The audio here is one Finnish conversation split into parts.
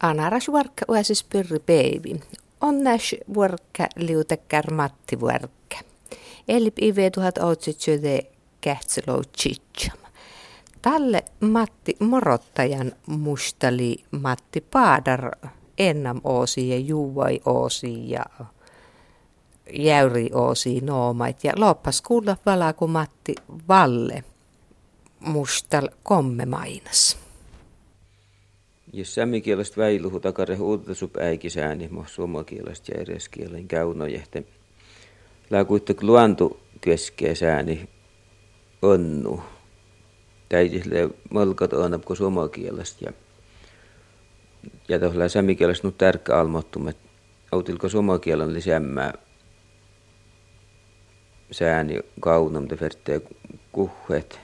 Anaras vuorkka uasis pyrri baby. On näs vuorkka liutekkär Matti vuorkka. Eli ive tuhat outsitsöde kähtselou chicham. Talle Matti morottajan mustali Matti Paadar ennam oosi ja juuvai oosi ja jäyri oosi noomait ja loppas kuulla valaku Matti Valle mustal komme mainas. Jos sämmikielestä väiluhu takare uutasup äikisääni, mo suomakielestä ja edes kielen käynojehte. Lääkuitte luontu keskeä sääni onnu. Täitisle malkat annab ko suomakielestä ja ja tuolla sämmikielestä nyt tärkeä almottum, että autilko suomakielen lisämmää sääni kaunam te ferte kuhet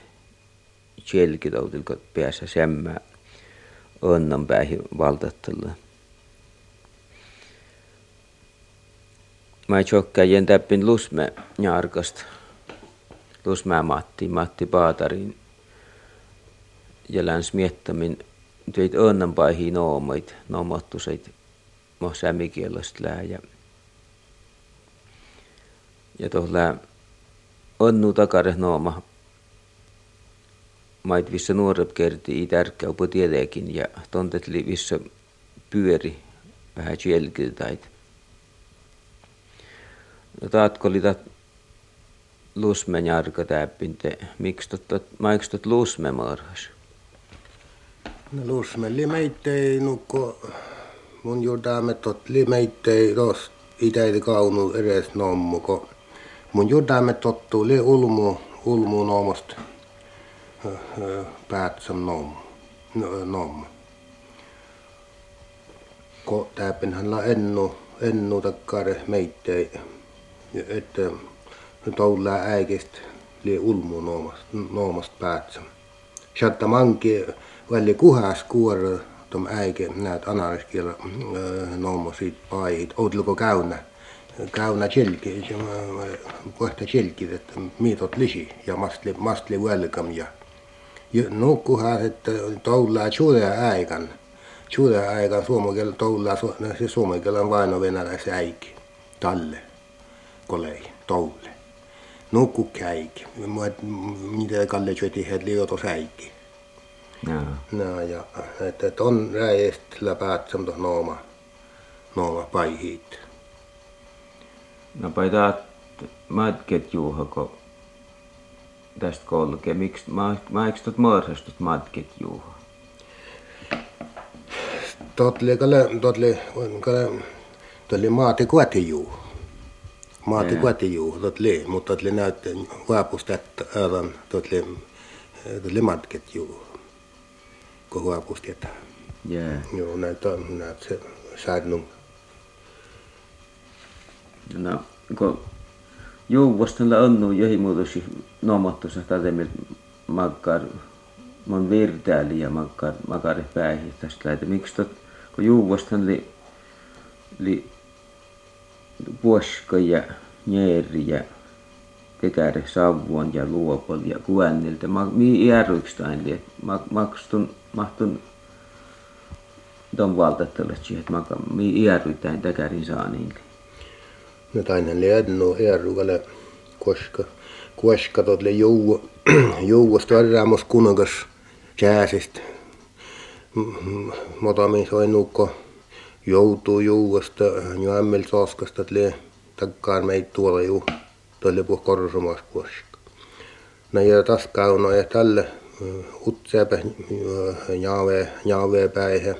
kjelkit autilko päässä sämmää onnan päihin valtattella. Mä jen täppin lusme jarkast. Lusmää Matti, Matti Paatarin. Ja läns miettämin teit onnan päihin noomait, noomottuseit mo sämikielast lää. Ja, ja tuolla onnu takare nooma mait vissa nuoret kerti i tärkkäupä tietenkin ja tontetli vissa pyöri vähän jälkiltäit. No taatko oli tat lusmen jarka täppinte, miksi tot, maiks tot lusme marhas? No lusme li meittei nukko mun jodaamme tot li meittei tos itäiti kaunu edes nommu, ko mun jodaamme tottuu li ulmu, ulmu noomosta päät som nom. nom. Ko täpinhän la ennu, ennu takkare meittei, että toullaa äikistä lie ulmu noomast, noomast päätsä. Shatta manki välli kuhas kuor tom äike näet anariskielä noomo siitä paihit. Outluko käynä käynä tjelki, kohta tjelki, että miitot lisi ja mastli, mastli welcome ja nukkuhan että toullaa chuuda aikan. Chuuda aikan suomen toullaa se suomen kielen vaino venäläisen äiki. Talle, kolei, toulle. Nukku käiki. Mitä Kalle syöti heitä liiotos äiki. No, ja että on räjest läpäät semmoista nooma, nooma paihiit. No paitaa matket juuhako tästä koulukin. Miksi, mä, mä eikö tuot marsastut matkit juhu? Totli kale, totli, kale, totli maati kuati juu. Maati kuati juu, totli, mutta totli näytti huapusta, että aivan totli, totli matkit juu. Kun huapusta, että. Yeah. Joo, näitä on, näitä se säädnum. No, kun Juuvostella onnu johimuutosi nomattusa tatemil makkar mon virtääli ja makkar makari päihin tästä läitä. Miksi tot, kun juuvostan li, li puoska ja njeri ja tekäre savuon ja luopol ja kuänniltä. Ma, mi järrykstain li, ma, makstun, mahtun ton valtattelet että ma, mi järrytään tekärin saaniin. jotain ledno erugalle koska. Koska totle jou jou starramos kunagas jääsist. Modami soinukko joutuu juuasta ja ämmel saaskasta tle takkaan meitä tuolla juu. Tolle puh korsumas koska. Näin taskaa on ja tälle mm, utsepä jaave mm, jaave päihä.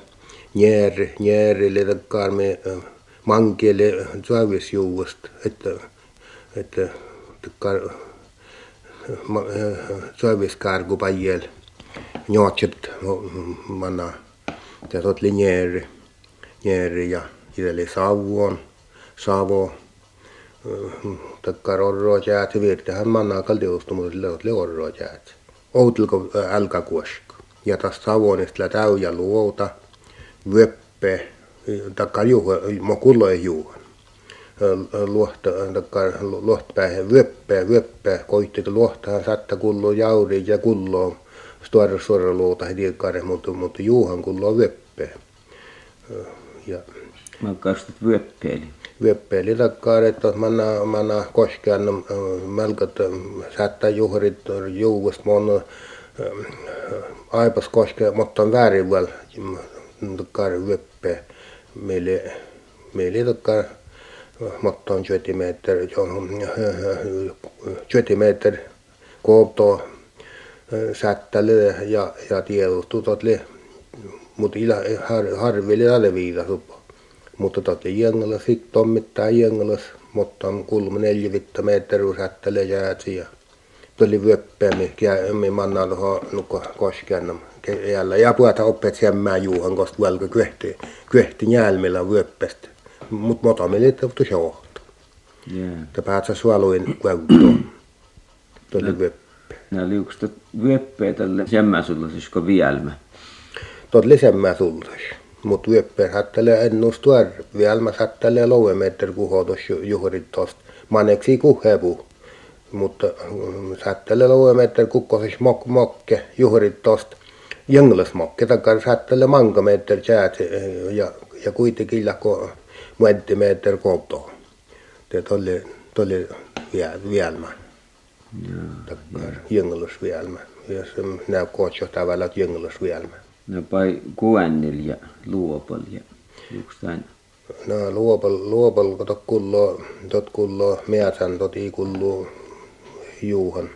Njääri njääri le takkaan me mm, mankielle suavisjuuvosta, että, että suaviskargu pajel njootset manna ja tot linjeeri njeri ja itselle savuon savo takkar orroa jäät virtähän manna kaltiustumus leot leorroa jäät outilko älkä kuosko. Ja taas savonista täyjä luota vyöppe takkar juhu, mo kullo ei juuhan. Luohta, takkar luohtpäin vyöppää, vyöppää, koitti luohtahan satta kullo jauri ja kullo suora suora luota heti kare, mutta, mutta juuhan kullo vyöppää. Ja Mä kastat vyöppeeli. Vyöppeeli takkaa, että manna, manna koskean melkot saattaa juhrit juuvust mon aipas koske, mutta on väärin vielä takkaa vyöppee. Meille, meille takkaa mutta on 20 meter, 20 meter koopto sättälle ja, ja tiedostu totle, mutta har, harville alle viitattu. Mutta totle jengelas, sitten tommittaa jengelas, mutta on kulma neljä vitta metriä sättälle jäätsi ja tuli vyöppäämi, mi manna tuohon nukko koskeannam. Jälleen ja puhuta oppeet semmää juuhan, koska velka kyhti, kyhti njälmillä vyöppästä. Mut mota me liittää tu johto. Yeah. Ta päätsä suoluin kuevuttoon. Tuli vyöppä. Nää liukstat vyöppeä tälle semmäsullasiko vielmä. Tot lisemmä sullas. Mut vyöppä hättelee ennustuar. Vielmä hättelee loue meter kuhotus juhurit tost. Maneksi kuhevu. Mutta sättelee loue meter kukkosis mok mokke juhurit tost. Jenglas mokke takar sättelee manka meter jäät ja, ja kuitenkin jako muenti meter kopto. Det tolli tolli vielmä. Takkar jenglas vielmä. Ja se näy kootso tavalla jenglas vielmä. No pai kuennil ja luopal ja tain. No luopal luopal tot kullo tot kullo miäsän tot i kullo juuhan.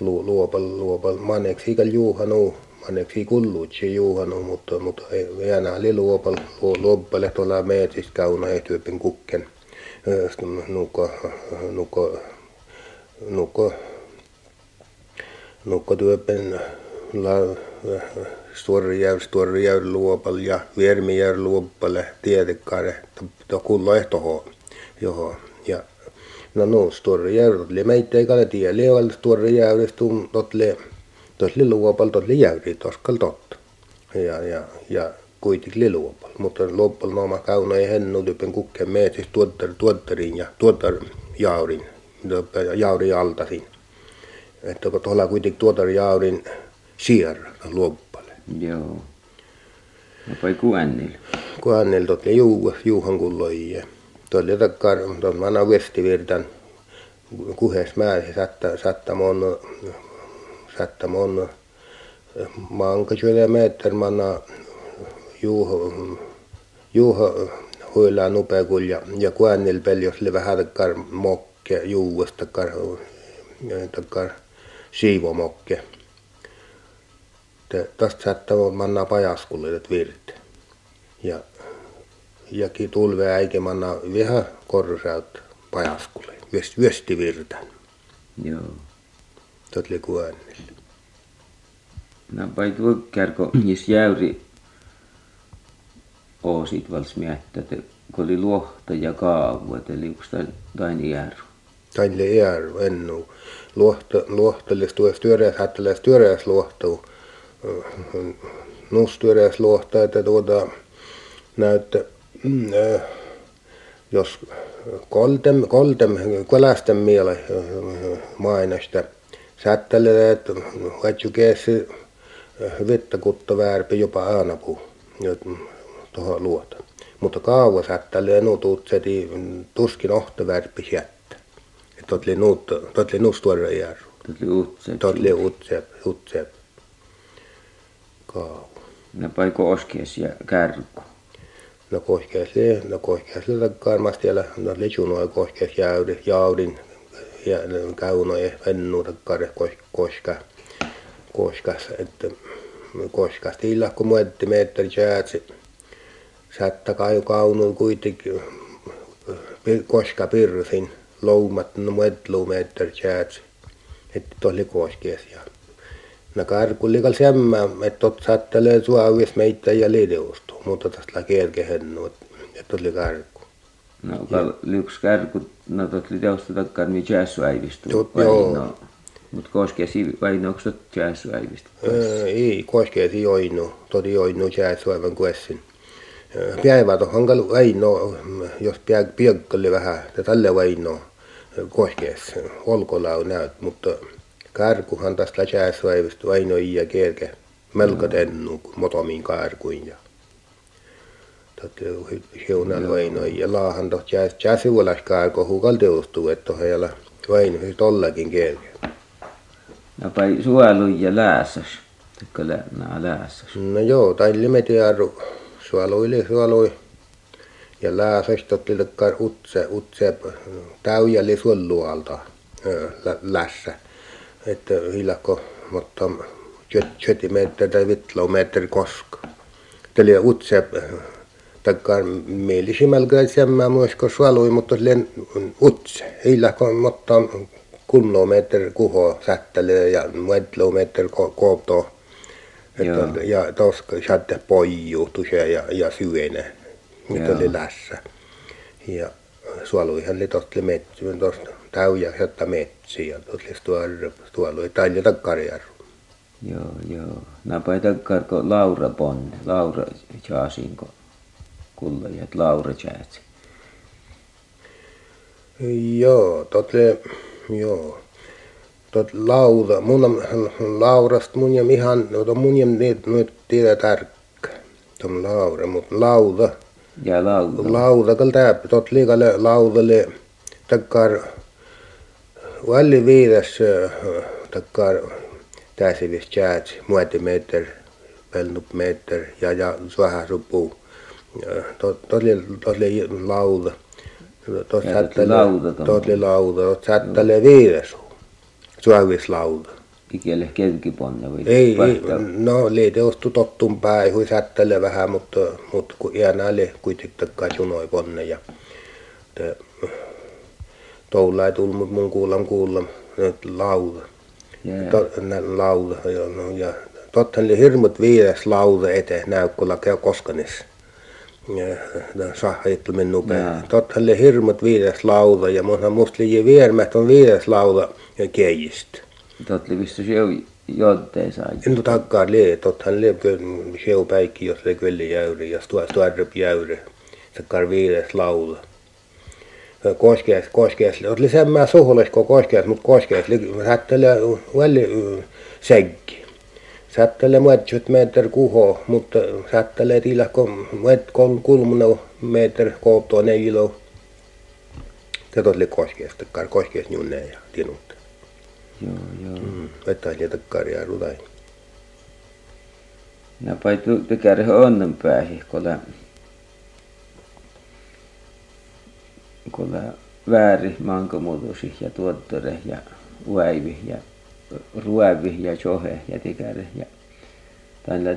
Lu, luopal luopal maneksi ikal juuhan uu anneksi kulluutsi juuhanu, mutta, mutta ei enää oli luopal, luopale tuolla meetsistä kauna ei tyypin kukken. Nukko, nukko, nukko, nukko tyypin la, Storjärv, Storjärv luopal ja Viermijärv luopalle tietekkaare, to kullo ehtoho johon. Ja no no Storjärv, oli meitä ei kale tie, lieval Storjärvistä totle, tuossa liluopalla tuossa jäyri toskal totta. Ja, ja, ja kuitenkin liluopalla. Mutta loppalla nooma kauna ei hennu typen kukkeen meetis tuottar, tuottarin ja tuottar jaurin, jauri altasin. Että kun tuolla kuitenkin tuottar jaurin sierra loppalle. Joo. No pai kuennil. Kuennil totle juu, juuhan kulloi. Tuolla takkar, tuolla mana vestivirtan kuhes määrä satta, satta mon sattamon manka syödä meter manna juuho juuho huilaa nupekul ja ja kuannil pel jos le vähän takkar mokke juuesta takkar takkar siivomokke. Te tästä saattaa manna pajaskulle virt ja ja tulve äike manna viha korsaut pajaskulle vyösti virtan Joo totli kuannil. No pai tuo kärko, jos jäyri oosit vals miettä, että kun oli luohta ja kaavu, että oli yksi tain iäru. Tain le iäru ennu. Luohta, luohtelis tuossa työreäs, hätteläs työreäs luohtuu. Nus työreäs luohta, että tuota näyttää, mm, äh, jos koltem, koltem, kolästen miele mainasta, sättelee, että vaikka keesi vettä kutta väärpi jopa aanapu tuohon luota. Mutta kauan sättelee nuutut seti tuskin ohta väärpi jättä. Että totli nuut, totli nuustuorra järru. Totli utsep. Totli utsep, utsep. Kauan. No paiko oskies ja kärku. No le, no takkaan siellä, no lechunoi koskies jäyri, jaudin, ja kaunoja vennuuta kare koska koskas että koskas tillä kun muetti meitä jäätsi satta kai kaunun kuitenkin koska pirsin loumat no muetlu meitä jäätsi että tuli koskies ja na karkullikal semmä että tot sattelee suavis meitä ja lideustu mutta tästä kerke hennu että tuli karku No, liuks kärkut, no tot li teosta takkaan äivistu. Tot, joo. No, mut koskee si, vai no, onks tot jäässu äivistu? ei, koskee si joinu, todi jäässu aivan kuessin. Päivä tohon kal väino, jos piekkalle vähän, ja tälle väino koskees, olkola on näyt, mutta kärkuhan tästä jäässu äivistu, väino ja kerke, melko tennu, motomiin kärkuin ja Totta hiunan vainoin ja laahan tohti jää jäsivuolaskaan kun hukal teostuu, että tohon jäällä vainoin tollakin kieltä. No pai suolu ja lääsäs. Kyllä nää lääsäs. No joo, tai limetiaru suoluili suolui. Ja lääsäs totti lekkar utse, utse täyjäli suolualta lässä. Että hilakko, mutta meter tai meter koska. Tällä utse takkar mielisimmällä kai semmä muisko suolui, mutta len utse. Hilakko, mutta kilometer kuho sättelee ja muut kilometer koopto. Ja tos satte poiju tuse ja, ja syene, mitä oli lässä. Ja suoluihan oli tosta metsi, tosta täyjä jotta metsi ja tuolla suolui talja takkarjärvu. Joo, joo. Napa takkar ko Laura Bonne, Laura Jaasinko kulla ja Laura Jäätsi. Joo, totle Joo. Tot lauda, mun on laurast mun ja ihan, no mun ja nyt nyt tiedä tarkka. Tom laura, mut lauda. Ja lauda. Lauda kal täp, tot liikalle laudalle takkar valli viides takkar täsivis jäät muotimeter, pelnupmeter ja ja suahasupuu. Tot tot lauda. Tuossa oli lauta, tuossa sättälee viides suovislauta. Ikelle kelkiponne vai? Ei, ei no liite ostu tottun päin, hui sättälee vähän, mutta, mutta kun iänä oli kuitenkin junoi ponne ja te, toulla ei tullut, mutta mun kuulam kuulam nyt lauta. Yeah. To, lauta, ja, no, ja totta oli hirmut viides lauta eteen näykköllä käy koskanissa sahajittu minun päin. Totta oli hirmut viides lauda ja mun musta liian viermät on viides lauda ja keijistä. Totta oli vistu sjeu jotteen saa. No takkaa lie, totta oli sjeu päikki, jos oli kyllä jäyri ja stuarrup jäyri. Takkar viides lauda. Koskeas, koskeas, oli semmää suhulis kuin koskeas, mutta koskeas, hättelee väli seggi sättelee muetsut meter kuho, mutta sättelee kun muet kol kulmuna meter koottua ne ilo. Se tuli koskeesta, kar koskeesta junne ja tinut. Joo, joo. Mm, vettä karjaa rudai. Nä paitu tekärä onnen päähi, kola kola vääri mankomuutosi ja tuottore ja uäivi ja ruovi ja johe ja tikäre ja tällä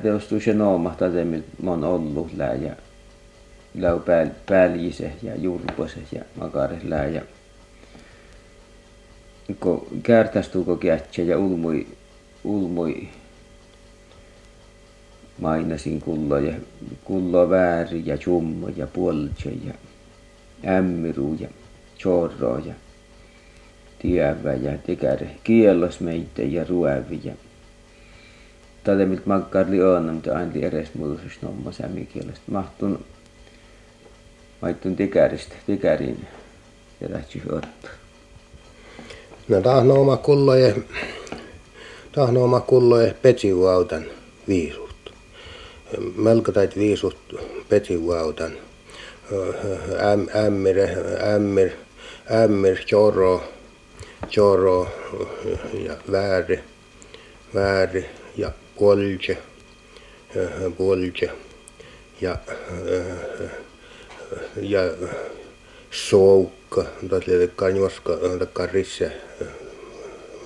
se nooma tätä on ollut lää ja lau pääl, pääliise ja jurpose ja makare lää ja ko kärtästuuko kätsä ja ulmui ulmui mainasin kullo ja kullo vääri ja jummo ja polche ja ämmiru ja chorro ja tievä ja tekäre kiellos meitä ja ruovi ja tälle miltä on, mutta aina edes muutus nomma sämikielestä. Mahtun maittun tekäristä, tekärin ja lähti ottaa. No tahno oma kulloje, tahno oma kulloje petsivuautan viisut. Melko tait viisut petsivuautan. Ämmir, ämmir, ämmir, choro, choro ja vääri, vääri ja polje, polje ja, ja soukka, oli njoska, takka risse,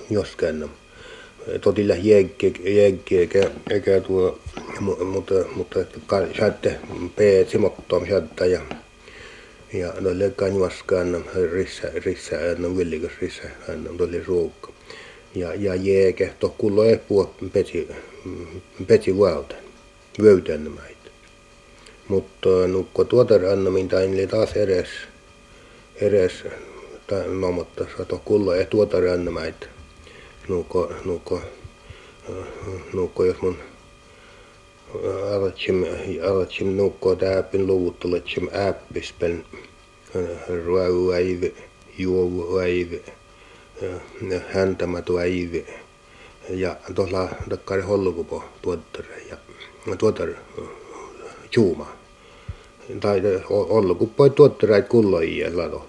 njoskannam. Totilla jägge, eikä, eikä tuo, mutta, mutta saatte peet simottom saattaa ja ja no le kanjvaskaan rissa rissa no villikas rissa hän tuli ruukka. Ja ja jeeke to kullo e puo peti peti valta vöytän näitä mutta nukko tuota rannamin tain taas edes edes tai no mutta sato kullo e tuota rannamaita nukko nukko nukko jos mun alatsim alatsim nukko täpin luvut tuletsim äppispel ruovuäive juovuäive häntämätuäive ja tuolla takkari hollukupo tuottare ja tuotar juuma tai poi tuotterait kulloijia lato.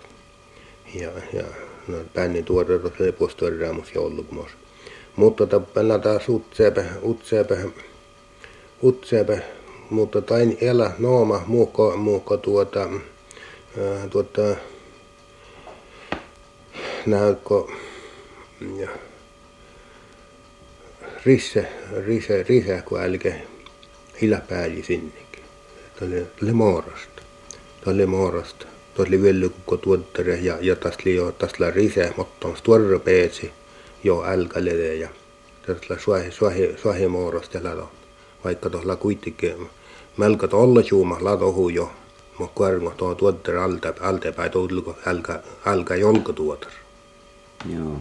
Ja, ja no, pänni tuoda tuossa lepostorjaamus ja ollut kumos. Mutta tappella taas utseepä, utseepä, utseepä, mutta tain elä nooma muukko, muukko tuota, tuota, näytkö, ja, risse, risse, risse, kun älke hillä pääli sinnekin. Tuolle, tuolle moorasta. Tuolle moorasta. Tuolle vielä kukko tuottere ja, ja tästä jo tästä risse, mutta on tuorre peetsi jo älkälede ja tästä suohi, suohi, suohi moorasta lato. vaikka tuolla kuitenkin melko tuolla juumalla tohu jo, mutta kuorma tuo tuottar alta, altapäin tuulko alka, alka jolko tuotar. Joo.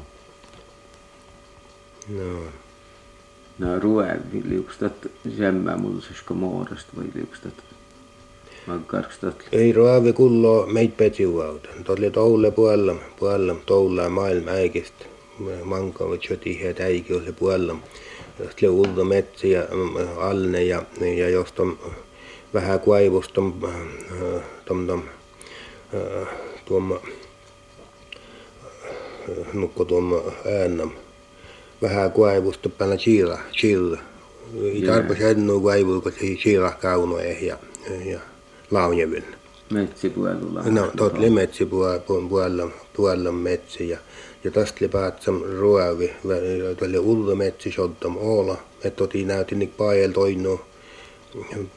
No. No ruoan liukstat semmää mullisesta muodosta vai liukstat ei raavi kullo meid petsiuauta. Tolle toule puolella, puolella toulaa maailma äikistä. Mankavat jo tiheät äikiölle puolella. Sitten ulta metsi ja alne ja, ja josta on vähän kuivusta tom, tom, tuomma nukko tuomma äännam vähän kuivusta päällä chila, chilla. Ei tarpeeksi ennua kuivua, kun se chila kaunoe ja, ja launjevyn. Metsipuolella. No, tot li metsipuolella, puolella metsi ja, ja tästä li päätsam ruovi, tuolle ullo metsi sottam oola, että toti näytin niin pael toinu.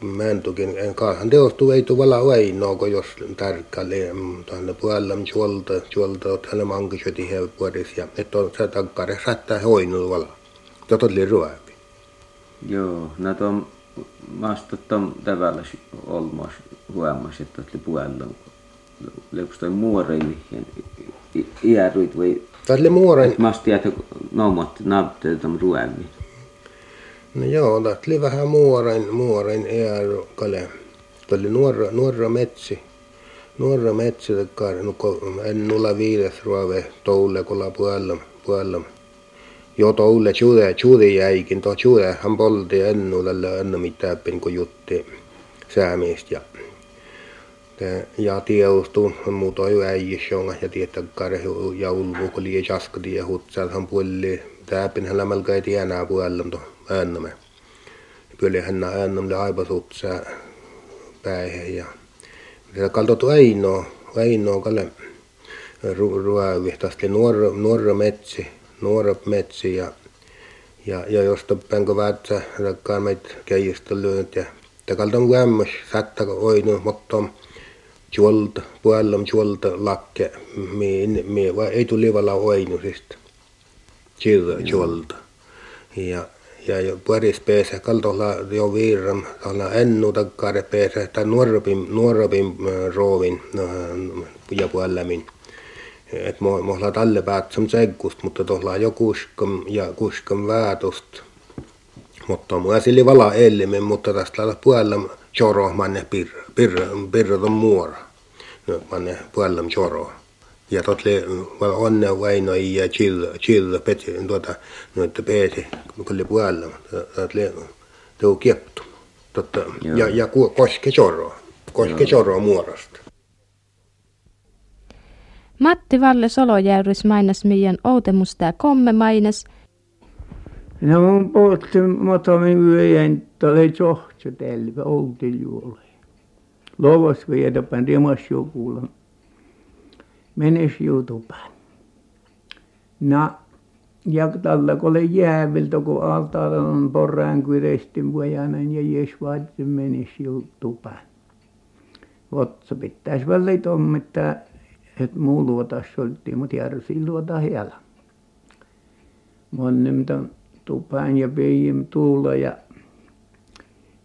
Mä en kaahan teostu ei tu vala vainoa, kun jos tarkkaili tuonne puolella juolta, juolta, että hän mankisoti puolis ja että on se takkare saattaa hoinut vala. Tota oli ruovi. Joo, no tuon maastot on tavalla olmas huomas, että oli puolella. Leuks toi muorei mihin vai... Tämä oli muoren, Masti jätä noumat naapteet on ruovi. No joo, tämä oli vähän muoren, muoren ääru kale. Tämä oli nuora, nuora metsi. Nuora metsi, takkar, no en nulla viides ruove toule kolla puolella, puolella. Jo toule jude, jude jäikin, tuo jude, hän polti ennu tällä ennu mitään, kun jutti säämistä ja Te- ja tiedostu muuta ju äijis jonga ja tietäkään ja ulvu kun liian jaskati ja hutsaat puolli täpin hän lämmelkä ei tienää puolella to äännämme. Kyllä hän äännämme aipasutsaa päihin ja se kaltotu Eino, Eino kalle ruovi, tästä nuora, nuora metsi, nuora metsi ja ja, ja jos toppenko väätsä rakkaan meitä keijistä lyönyt ja takalta vämmös satta oinu mottom juolta puolella juolta lakke mi mi vai ei tuli vala oinusista. Chirra juolta ja ja jo puolis peesä kaltolla jo viiram tuolla ennu takkare peesä tai nuorapin nuorapin roovin ja puolemin et mo mohla talle päätsam seggust mutta tuolla jo kuskam ja kuskam väätust mutta mua sili vala ellimen mutta tästä puolella choro manne pirra pirra pirra ton muora. No manne puolella choro ja totle onne vaino ja chill chill peti tuota noita peesi kun puolella totle tuo kieptu. Totta ja ja ku- koske choro koske choro muorosta Matti Valle Solojäyrys mainas meidän outemusta ja komme mainas. No mun puhutti motomi yöjen tuolle johto telve outil juole. Lovas vietäpän rimas jokulla. Menes jutupään. Na, ja tällä oli jääviltä, kun altaalla on porraan kyrestin pojanen ja jes vaatii menes jutupään. Otsa pitäisi väliin tommittaa että muu luotas oltiin, mutta järsi luota hiellä. Monnemta tupaan ja peijim tuulla ja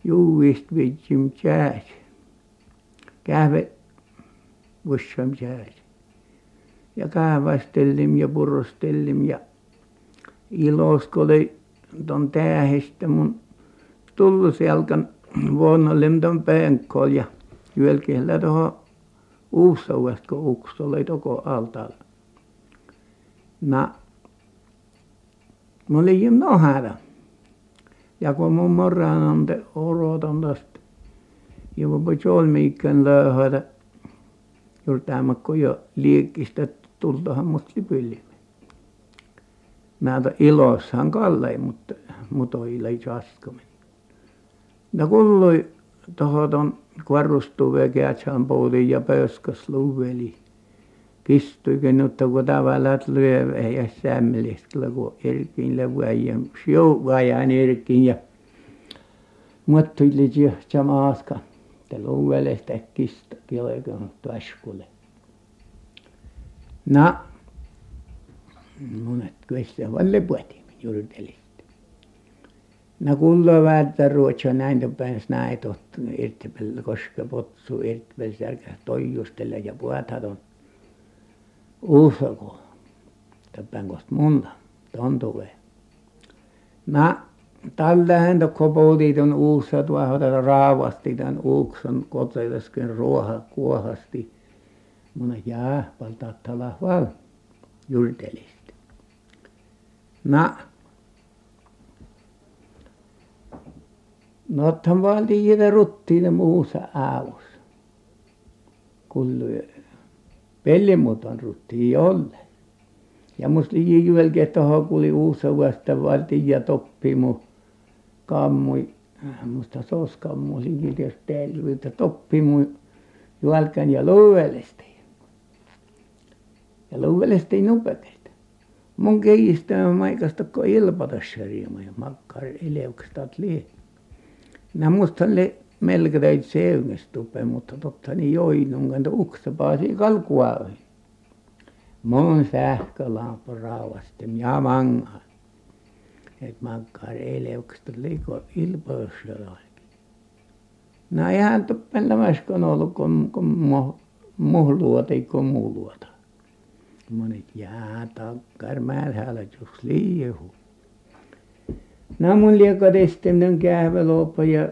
juuvist vitsim jääs. Kähve vussam jääs. Ja kahvastellim ja purrostellim ja kun oli ton tähestä mun tullut selkan vuonnollim ton penkkool ja jälkeen tuohon uusauesta kun ukko oli toko altaalla. Na, mä olin nohara. ja kun mun morraanante orotan tosta jo voi solmiinkään löyhätä juuri tämä kun jo liekkistä tultahan minut lipylle minä että iloissani Kalle mutta mutojille saskomen ja kuluja tohon tuon kvarrustuu ja kääntsähän poutin ja pöyskäs luveli Kistuikin, mutta kun tavallaan lyö ja sämmellistä, kun erkin levuajan, sjou vajan erkin ja muottui ja samaaska. Te luvelestä kista, kielekön taskulle. Na, monet kyllä valle puhutimme juurtelista. No kuuluu vääntää ruotsia näin päin näin tohtu irtipel koska potsu irtipel särkä toijustella ja puhataton uusako. Tämän kosta munta, ton tulee. Na, tällähän tokko poutit on uussa tuohon raavasti tämän uukson kotelasken ruoha kuohasti. Mun jää paltattala val jurtelista. Na, no ottahan vaan tiedä ruttiin muussa aavus. pellimut on rutti olle. Ja mus liji juelke tohon kuli uusuudesta valti ja toppi mu kammui. Äh, musta soskammu liji jos pelviltä toppi mu jualkan ja luuvelesti. Ja luuvelesti nupekesta. Mun keistä maikasta ko ilpata syrjimä ja makkar ileukstat lii. Nä musta oli melko teit seungestupe, mutta totta niin joinun kanto ukse paasi kalkua ohi. Mun sähkölampu rauhasti ja mangaa. Et makkar eleukset liko ilpois jotakin. No eihän toppen lämäskön ollut kun, kun muhluota kun muu luota. Monet jää takkar määräällä jos liihu. No mun liekko testin kähveloppa ja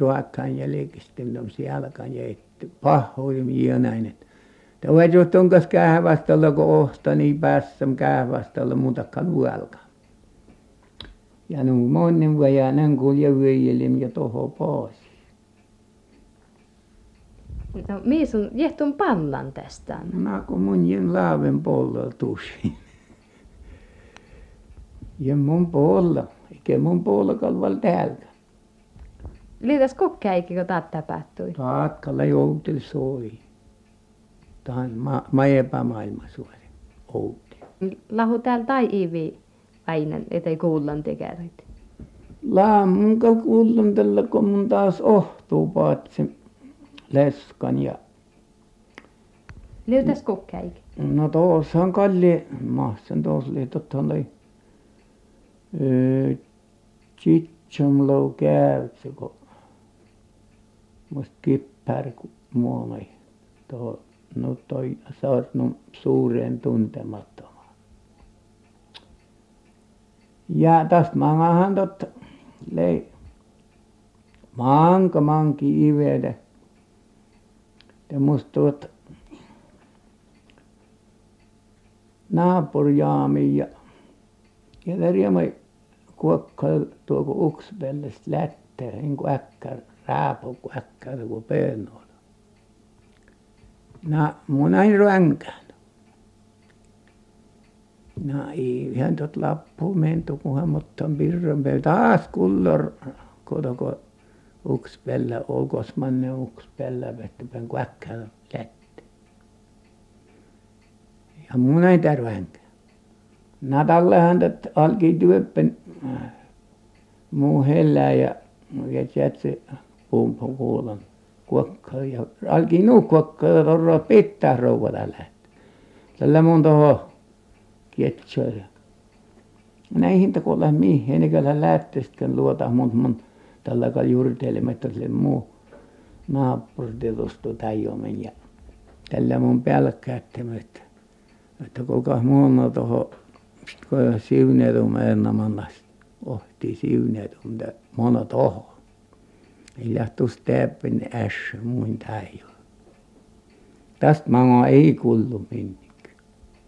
joakkaan ja liekistin on sielläkaan ja että pahoin ja näin että Tämä juuri on kas kähväställä kun ohta niin päässä kähväställä muutakaan luelkaan. Ja nu monen vajanen kulje vyöjelim ja toho pois. No mihin sun jehtun pallan tästä? No kun mun jen laaven pollo tusin. Ja mun puolella, mun puolella täältä. Liitäs kokkäikin, kun taat tapahtui? Taatkalla joutil soi. Tämä ma, ma epämaailma suori. Outi. Lahu täällä tai ivi aina, ettei kuullan tekärit. Laamun kuullan tällä, kun mun taas ohtuu paatsi leskan ja Liitäs kokkäikin? No tuossa on kalli, mahsen tuossa oli, totta oli Chitsamlo käytsä, kun musta kippär muonai tuohon no toi saanut suuren tuntemattoman. Ja tästä mangahan totta lei manka manki. Ja musta tuot naapurjaami ja ja värjämai kuokkal tuoko uksipellest lätte niin kuin äkkär raapu kun äkkär kun pöönnoilla. Na mun ain rönkään. No eihän tot lappu menty kunhan mottan päällä taas kullor kotoko uksipellä olkosmanne uksipellä vettepän kun äkkär lätte. Ja mun ain tärvänkään. Natallehan tätä alkoi työppen muu hellää ja ja jätsi pumpu kuulan kuokkaa ja alkoi nuu kuokkaa ja pitää rouvata lähti. Tällä mun toho kietsoa ja näihin kun lähde mihin eikä lähteetkään luota mutta mun tällä kalella jurtelemättä sille muu naapuri tuosta täiomen ja tällä mun pälkäyttämä että että kukas muuna toho sitten kun siuneeton mitä mona toho. Illa tuossa täppän ässä muin täio. Tästä mangaa ei kuullut minne.